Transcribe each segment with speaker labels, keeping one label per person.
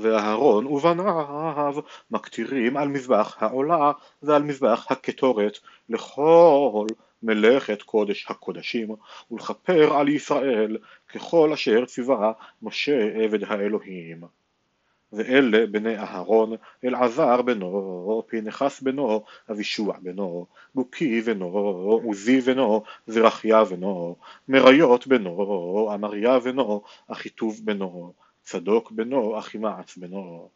Speaker 1: ואהרון ובניו מקטירים על מזבח העולה ועל מזבח הקטורת לכל מלאכת קודש הקודשים ולכפר על ישראל ככל אשר ציווה משה עבד האלוהים. ואלה בני אהרון, אלעזר בנו, פנחס בנו, אבישוע בנו, בוקי בנו, עוזי בנו, זרחיה בנו, מריות בנו, אמריה בנו, אחיטוב בנו, צדוק בנו, אחימעץ בנו.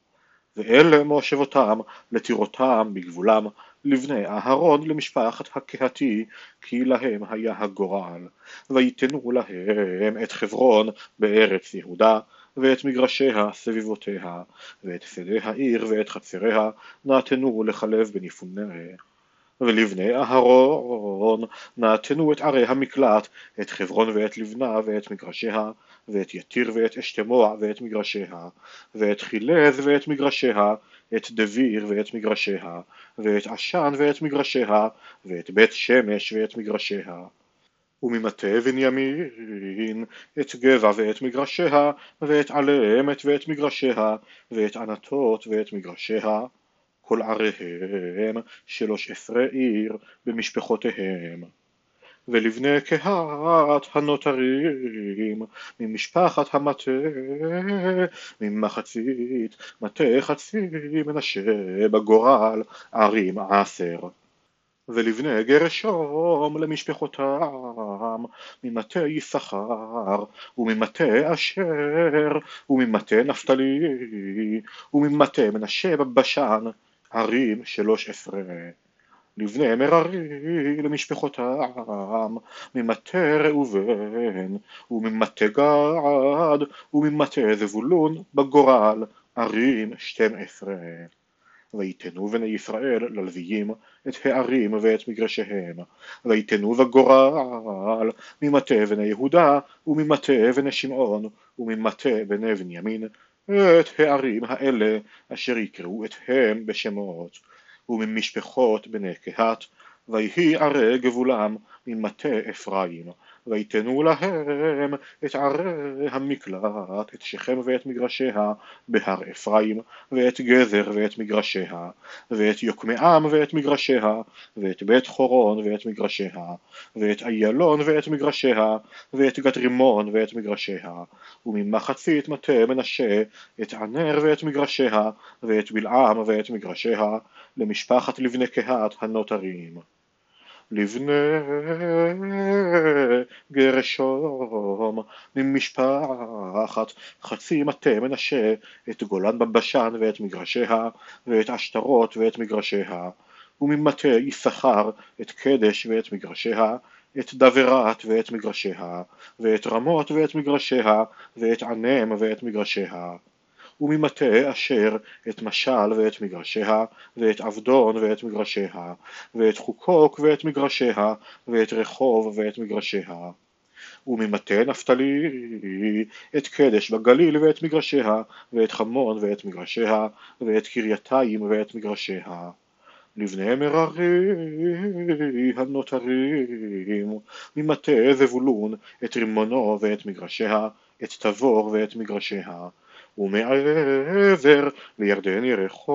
Speaker 1: ואלה מושבותם לטירותם בגבולם, לבני אהרון למשפחת הקהתי, כי להם היה הגורל, ויתנו להם את חברון בארץ יהודה, ואת מגרשיה סביבותיה, ואת שדה העיר ואת חצריה נתנו לחלב בן יפונה. ולבני אהרון נתנו את ערי המקלט, את חברון ואת לבנה ואת מגרשיה, ואת יתיר ואת אשתמוע ואת מגרשיה, ואת חילז ואת מגרשיה, את דביר ואת מגרשיה, ואת עשן ואת מגרשיה, ואת בית שמש ואת מגרשיה. וממטה בנימין את גבע ואת מגרשיה, ואת עלמת ואת מגרשיה, ואת ענתות ואת מגרשיה, כל עריהם שלוש עשרה עיר במשפחותיהם. ולבני קהת הנותרים ממשפחת המטה ממחצית מטה חצי מנשה בגורל ערים עשר. ולבני גרשום למשפחותם ממטה יששכר וממטה אשר וממטה נפתלי וממטה מנשה בבשן ערים שלוש עשרה לבני מררי למשפחותם ממטה ראובן וממטה גד וממטה זבולון בגורל ערים שתים עשרה. ויתנו בני ישראל ללוויים את הערים ואת מגרשיהם. ויתנו בגורל ממטה בני יהודה וממטה בני שמעון וממטה בני בנימין את הערים האלה אשר יקראו אתהם בשמות וממשפחות בני קהת ויהי ערי גבולם ממטה אפרים ויתנו להם את ערי המקלט, את שכם ואת מגרשיה בהר אפרים, ואת גזר ואת מגרשיה, ואת יוקמעם ואת מגרשיה, ואת בית חורון ואת מגרשיה, ואת איילון ואת מגרשיה, ואת גת רימון ואת מגרשיה, וממחצית מטה מנשה את ענר ואת מגרשיה, ואת בלעם ואת מגרשיה, למשפחת לבני קהת הנותרים. לבני גרשום ממשפחת חצי מטה מנשה את גולן בבשן ואת מגרשיה ואת עשתרות ואת מגרשיה. וממטה יששכר את קדש ואת מגרשיה את דברת ואת מגרשיה ואת רמות ואת מגרשיה ואת ענם ואת מגרשיה וממטה אשר את משל ואת מגרשיה, ואת עבדון ואת מגרשיה, ואת חוקוק ואת מגרשיה, ואת רחוב ואת מגרשיה. וממטה נפתלי את קדש בגליל ואת מגרשיה, ואת חמון ואת מגרשיה, ואת קרייתיים ואת מגרשיה. לבני מררי הנותרים, ממטה זבולון את רימונו ואת מגרשיה, את תבור ואת מגרשיה, ומעבר לירדן ירחו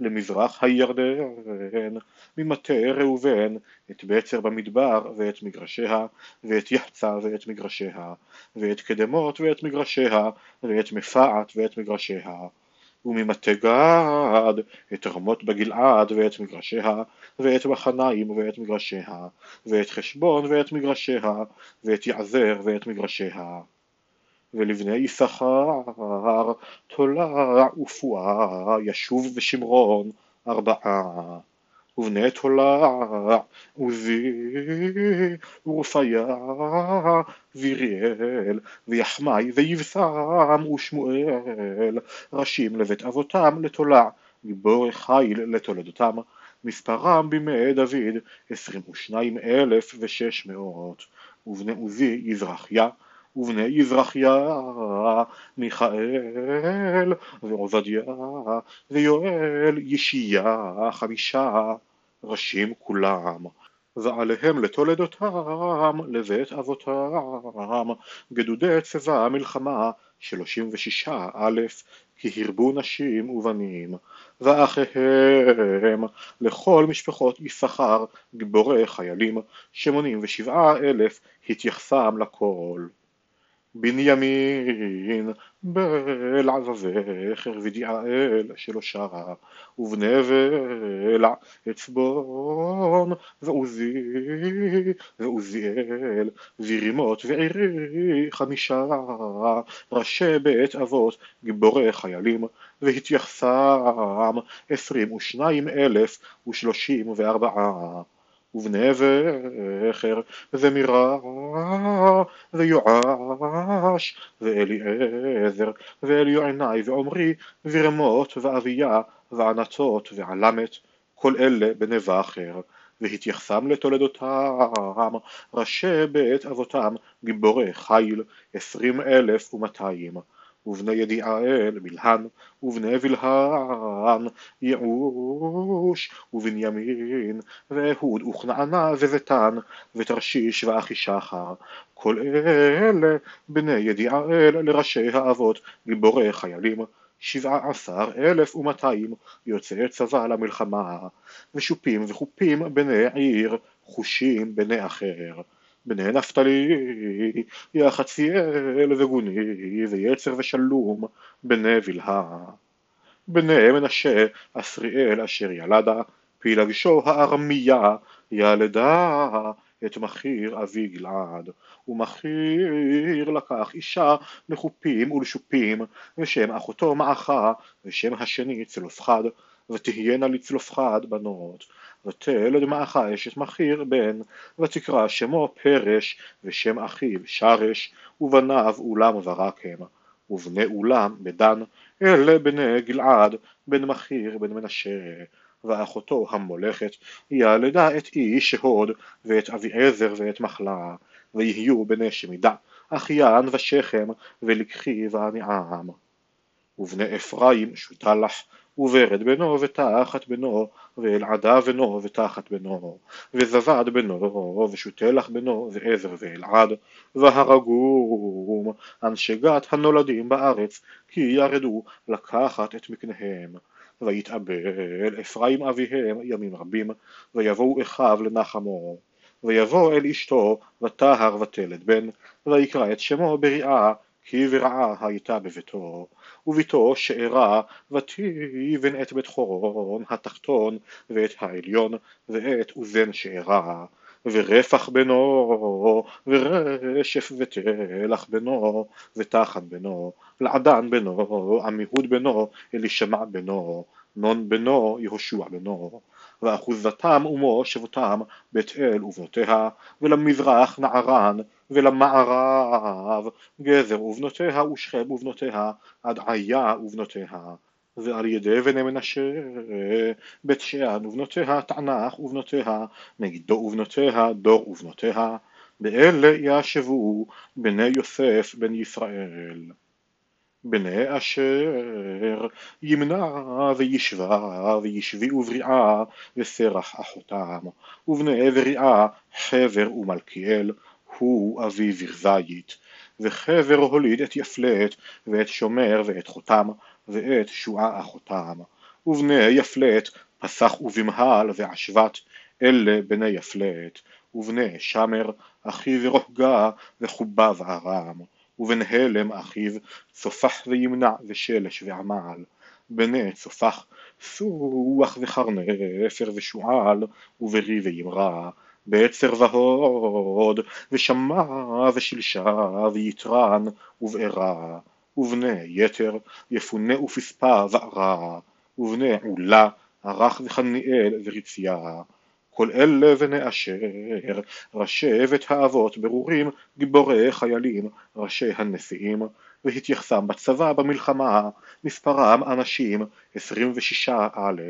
Speaker 1: למזרח הירדן ממטה ראובן את בצר במדבר ואת מגרשיה ואת יחצה ואת מגרשיה ואת קדמות ואת מגרשיה ואת מפעת ואת מגרשיה. וממטה גד את רמות בגלעד ואת מגרשיה ואת מחניים ואת מגרשיה ואת חשבון ואת מגרשיה ואת יעזר ואת מגרשיה ולבני יששכר תולע ופועה ישוב ושמרון ארבעה. ובני תולע עוזי ורפיה ויריאל ויחמי ויבשם ושמואל ראשים לבית אבותם לתולע גיבור חיל לתולדותם. מספרם בימי דוד עשרים ושניים אלף ושש מאות. ובני עוזי יזרחיה ובני יזרחיה, מיכאל ועובדיה ויואל ישיה חמישה ראשים כולם. ועליהם לתולדותם לבית אבותם. גדודי צבא המלחמה שלושים ושישה א', כי הרבו נשים ובנים, ואחיהם לכל משפחות יששכר גיבורי חיילים, שמונים ושבעה אלף התייחסם לכל. בנימין בלע וזכר ודיעאל שלא שרה ובני בלע אצבון ועוזי ועוזיאל וירימות ועירי חמישה ראשי בית אבות גיבורי חיילים והתייחסם עשרים ושניים אלף ושלושים וארבעה ובני זכר זמירה ויואש ואליעזר ואליוענאי ועמרי ורמות ואביה וענתות ועלמת כל אלה בני זכר והתייחסם לתולדותם ראשי בית אבותם גיבורי חיל עשרים אלף ומאתיים ובני ידיעאל בלהן, ובני בלהן יעוש, ובנימין, ואהוד, וכנענה, וזיתן, ותרשיש, ואחי שחר. כל אלה בני ידיעאל לראשי האבות, גיבורי חיילים, שבעה עשר אלף ומאתיים יוצאי צבא למלחמה, ושופים וחופים בני עיר, חושים בני אחר. בני נפתלי, יחציאל וגוני, ויצר ושלום, בני בלהה. בני מנשה, אסריאל אשר ילדה, פילגשו הארמיה, ילדה את מחיר אבי גלעד, ומחיר לקח אישה לחופים ולשופים, ושם אחותו מעכה, ושם השני צלופחד, ותהיינה לצלופחד בנות, ותלד מעכה אשת מחיר בן, ותקרא שמו פרש, ושם אחיו שרש, ובניו אולם ורקם, ובני אולם בדן, אלה בני גלעד, בן מחיר בן מנשה, ואחותו המולכת, ילדה את איש הוד, ואת אביעזר ואת מחלה, ויהיו בני שמידה, אחיין ושכם, ולקחי ועניעם. ובני אפרים שותלח, וורד בנו ותחת בנו ואלעדה בנו ותחת בנו וזבד בנו ושותלח בנו ועזר ואלעד והרגום אנשי גת הנולדים בארץ כי ירדו לקחת את מקניהם. ויתאבל אפרים אביהם ימים רבים ויבואו אחיו לנחמו. ויבוא אל אשתו וטהר ותלד בן ויקרא את שמו בריאה כי ורעה הייתה בביתו, וביתו שארה ותיבן את בית חורון התחתון ואת העליון ואת אוזן שארה ורפח בנו ורשף ותלח בנו ותחת בנו לעדן בנו עמיהוד בנו אלישמע בנו נון בנו יהושע בנו. ואחוזתם ומושבותם בית אל ובנותיה ולמזרח נערן ולמערב גזר ובנותיה ושכם ובנותיה עד עיה ובנותיה. ועל ידי בני מנשה בית שאן ובנותיה תענך ובנותיה מגידו ובנותיה דור ובנותיה. באלה ישבו בני יוסף בן ישראל. בני אשר ימנע וישבה וישבי ובריאה וסרח אחותם. ובני בריאה חבר ומלכיאל הוא אבי ברזית וחבר הוליד את יפלט ואת שומר ואת חותם ואת שועה אחותם. ובני יפלט פסח ובמהל ועשבת אלה בני יפלט. ובני שמר אחי ורוחגה וחובה וארם ובן הלם אחיו צופח וימנע ושלש ועמל. בני צופח סוח וחרנפר ושועל וברי וימרה בעצר והוד ושמע ושלשה ויתרן ובערה ובני יתר יפונה ופספה וערה ובני עולה ערך וחניאל ורציה כל אלה בני אשר, ראשי בית האבות ברורים, גיבורי חיילים, ראשי הנשיאים, והתייחסם בצבא במלחמה, מספרם אנשים עשרים ושישה א'.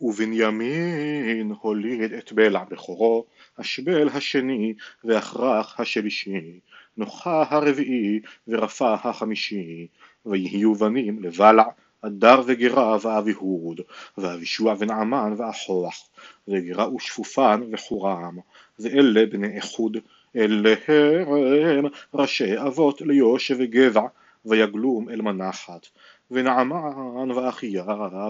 Speaker 1: ובנימין הוליד את בלע בכורו, אשבל השני ואחרך השלישי, נוחה הרביעי ורפה החמישי, ויהיו בנים לבלע אדר וגרה ואביהוד, ואבישוע ונעמן ואחוח, וגרה ושפופן וחורם, ואלה בני איחוד, אלה הם ראשי אבות ליושב וגבע, ויגלום אל מנחת, ונעמן ואחיה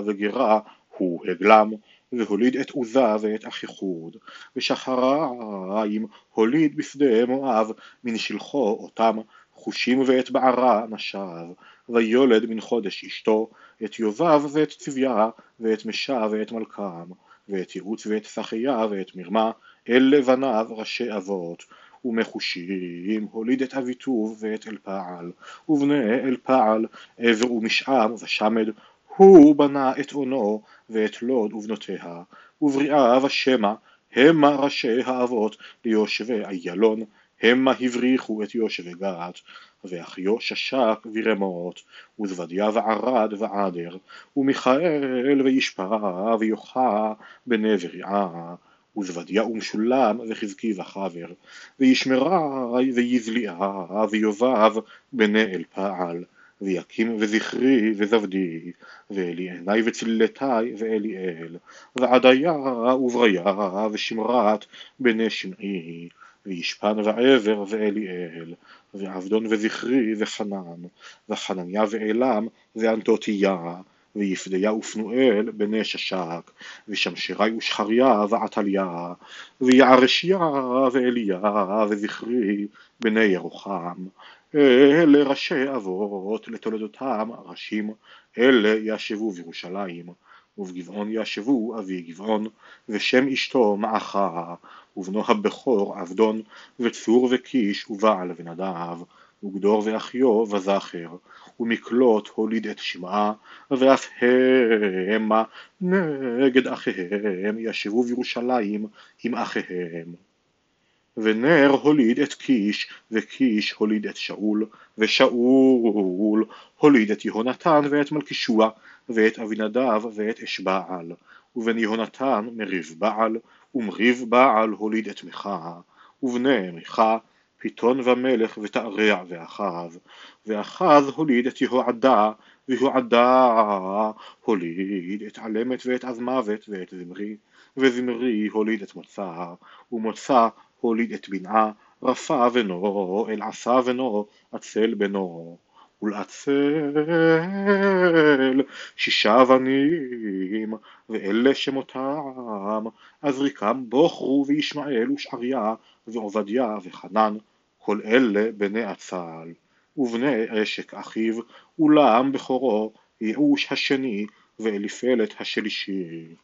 Speaker 1: וגרה הוא הגלם, והוליד את עוזה ואת אחיחוד, ושחריים הוליד בשדה מואב מן שלחו אותם, חושים ואת בערה נשב, ויולד מן חודש אשתו, את יובב ואת צביה, ואת משה ואת מלכם, ואת יעוץ ואת שחיה ואת מרמה, אל לבניו ראשי אבות, ומחושים הוליד את אביטוב ואת אלפעל, ובני אלפעל עבר ומשעם ושמד, הוא בנה את אונו ואת לוד ובנותיה, ובריאה ושמע, המה ראשי האבות ליושבי איילון, המה הבריחו את יושבי גת, ואחיו ששק ורמות, וזבדיה וערד ועדר, ומיכאל וישפרה ויוחה בני בריאה, וזבדיה ומשולם וחזקי וחבר, וישמרי ויזליעה ויובב בני אל פעל, ויקים וזכרי וזבדי, ואליעני וצלתי ואליאל, ועדיה ובריה ושמרת בני שמעי, וישפן ועבר ואליאל, ועבדון וזכרי וחנן, וחנניה ואלם ואנטותיה, ויפדיה ופנואל בני ששק, ושמשרי ושחריה ועתליה, ויערשיה ואליה וזכרי בני ירוחם, אלה ראשי אבות לתולדותם ראשים, אלה ישבו בירושלים, ובגבעון ישבו אבי גבעון, ושם אשתו מעכה, ובנו הבכור עבדון, וצור וקיש ובעל ונדב, וגדור ואחיו וזכר, ומקלוט הוליד את שמעה, ואף המה נגד אחיהם ישבו בירושלים עם אחיהם. ונר הוליד את קיש, וקיש הוליד את שאול, ושאול הוליד את יהונתן ואת מלכישוע, ואת אבינדב ואת אשבעל, ובן יהונתן מריב בעל, ומריב בעל הוליד את מיכה, ובני מיכה פיתון ומלך ותארע ואחיו, ואחז הוליד את יהועדה, ויהועדה הוליד את עלמת ואת עזמוות ואת זמרי, וזמרי הוליד את מוצא, ומוצא הוליד את בנעה, רפא בנו, אלעשה בנו, עצל בנו. ולעצל שישה בנים, ואלה שמותם, אזריקם בוכרו וישמעאל ושעריה ועובדיה וחנן, כל אלה בני עצל, ובני עשק אחיו, אולם בכורו ייאוש השני ואליפלת השלישי.